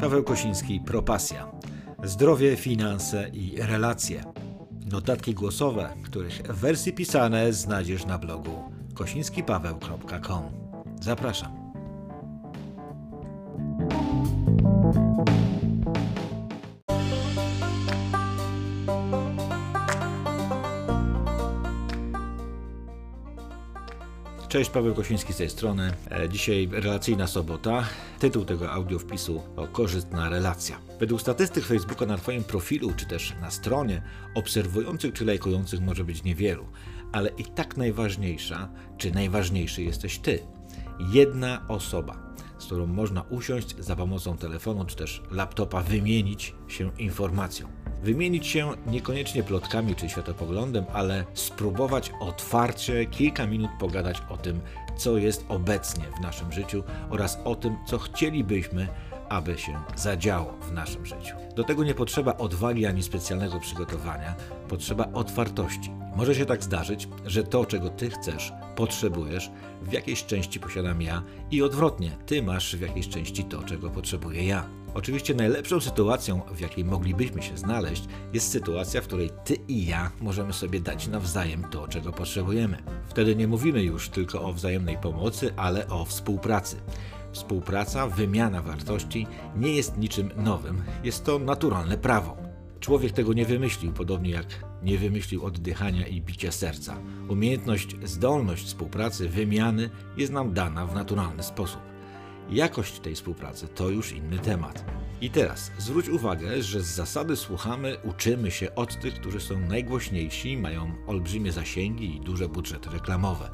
Paweł Kosiński, Propasja. Zdrowie, finanse i relacje. Notatki głosowe, których wersje pisane znajdziesz na blogu kosińskipaweł.com. Zapraszam. Cześć, Paweł Kosiński z tej strony. E, Dzisiaj relacyjna sobota. Tytuł tego audio wpisu korzystna relacja. Według statystyk Facebooka na Twoim profilu, czy też na stronie, obserwujących czy lajkujących może być niewielu, ale i tak najważniejsza, czy najważniejszy jesteś Ty. Jedna osoba, z którą można usiąść za pomocą telefonu czy też laptopa, wymienić się informacją. Wymienić się niekoniecznie plotkami czy światopoglądem, ale spróbować otwarcie kilka minut pogadać o tym, co jest obecnie w naszym życiu oraz o tym, co chcielibyśmy, aby się zadziało w naszym życiu. Do tego nie potrzeba odwagi ani specjalnego przygotowania, potrzeba otwartości. Może się tak zdarzyć, że to, czego ty chcesz, potrzebujesz, w jakiejś części posiadam ja i odwrotnie, ty masz w jakiejś części to, czego potrzebuję ja. Oczywiście najlepszą sytuacją, w jakiej moglibyśmy się znaleźć, jest sytuacja, w której ty i ja możemy sobie dać nawzajem to, czego potrzebujemy. Wtedy nie mówimy już tylko o wzajemnej pomocy, ale o współpracy. Współpraca, wymiana wartości nie jest niczym nowym, jest to naturalne prawo. Człowiek tego nie wymyślił, podobnie jak nie wymyślił oddychania i bicia serca. Umiejętność, zdolność współpracy, wymiany jest nam dana w naturalny sposób. Jakość tej współpracy to już inny temat. I teraz zwróć uwagę, że z zasady słuchamy, uczymy się od tych, którzy są najgłośniejsi, mają olbrzymie zasięgi i duże budżety reklamowe.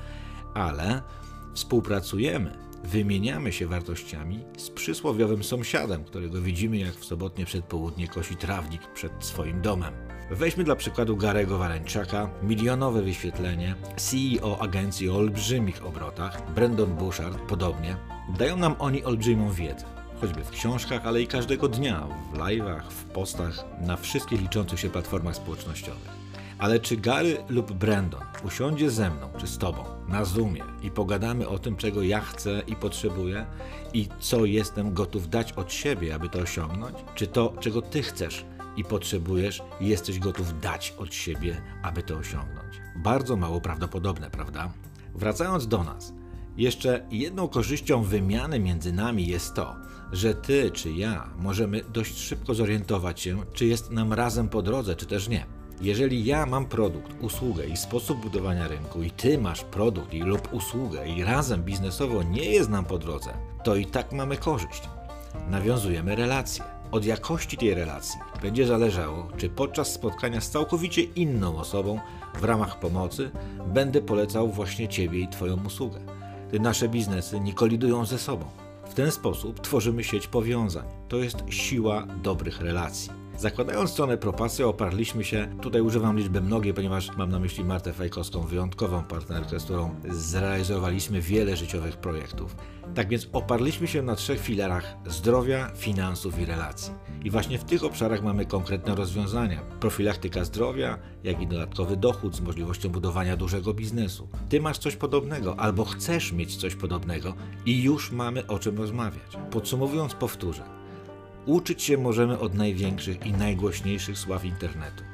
Ale współpracujemy, wymieniamy się wartościami z przysłowiowym sąsiadem, którego widzimy jak w sobotnie przedpołudnie kosi trawnik przed swoim domem. Weźmy dla przykładu Garego Waleńczaka, milionowe wyświetlenie, CEO agencji o olbrzymich obrotach, Brandon Bouchard podobnie. Dają nam oni olbrzymią wiedzę, choćby w książkach, ale i każdego dnia, w live'ach, w postach, na wszystkich liczących się platformach społecznościowych. Ale czy Gary lub Brandon usiądzie ze mną czy z tobą na Zoomie i pogadamy o tym, czego ja chcę i potrzebuję i co jestem gotów dać od siebie, aby to osiągnąć? Czy to, czego ty chcesz i potrzebujesz, jesteś gotów dać od siebie, aby to osiągnąć? Bardzo mało prawdopodobne, prawda? Wracając do nas. Jeszcze jedną korzyścią wymiany między nami jest to, że ty czy ja możemy dość szybko zorientować się, czy jest nam razem po drodze, czy też nie. Jeżeli ja mam produkt, usługę i sposób budowania rynku, i ty masz produkt i lub usługę, i razem biznesowo nie jest nam po drodze, to i tak mamy korzyść. Nawiązujemy relacje. Od jakości tej relacji będzie zależało, czy podczas spotkania z całkowicie inną osobą w ramach pomocy będę polecał właśnie Ciebie i Twoją usługę. Nasze biznesy nie kolidują ze sobą. W ten sposób tworzymy sieć powiązań. To jest siła dobrych relacji. Zakładając stronę Propasy oparliśmy się, tutaj używam liczby mnogiej, ponieważ mam na myśli Martę Fajkowską, wyjątkową partnerkę, z którą zrealizowaliśmy wiele życiowych projektów. Tak więc oparliśmy się na trzech filarach zdrowia, finansów i relacji. I właśnie w tych obszarach mamy konkretne rozwiązania. Profilaktyka zdrowia, jak i dodatkowy dochód z możliwością budowania dużego biznesu. Ty masz coś podobnego albo chcesz mieć coś podobnego i już mamy o czym rozmawiać. Podsumowując powtórzę. Uczyć się możemy od największych i najgłośniejszych sław internetu,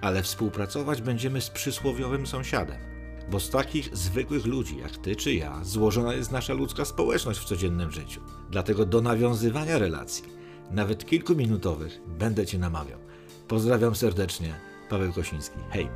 ale współpracować będziemy z przysłowiowym sąsiadem, bo z takich zwykłych ludzi jak ty czy ja złożona jest nasza ludzka społeczność w codziennym życiu. Dlatego do nawiązywania relacji, nawet kilkuminutowych, będę cię namawiał. Pozdrawiam serdecznie, Paweł Kosiński. Hej!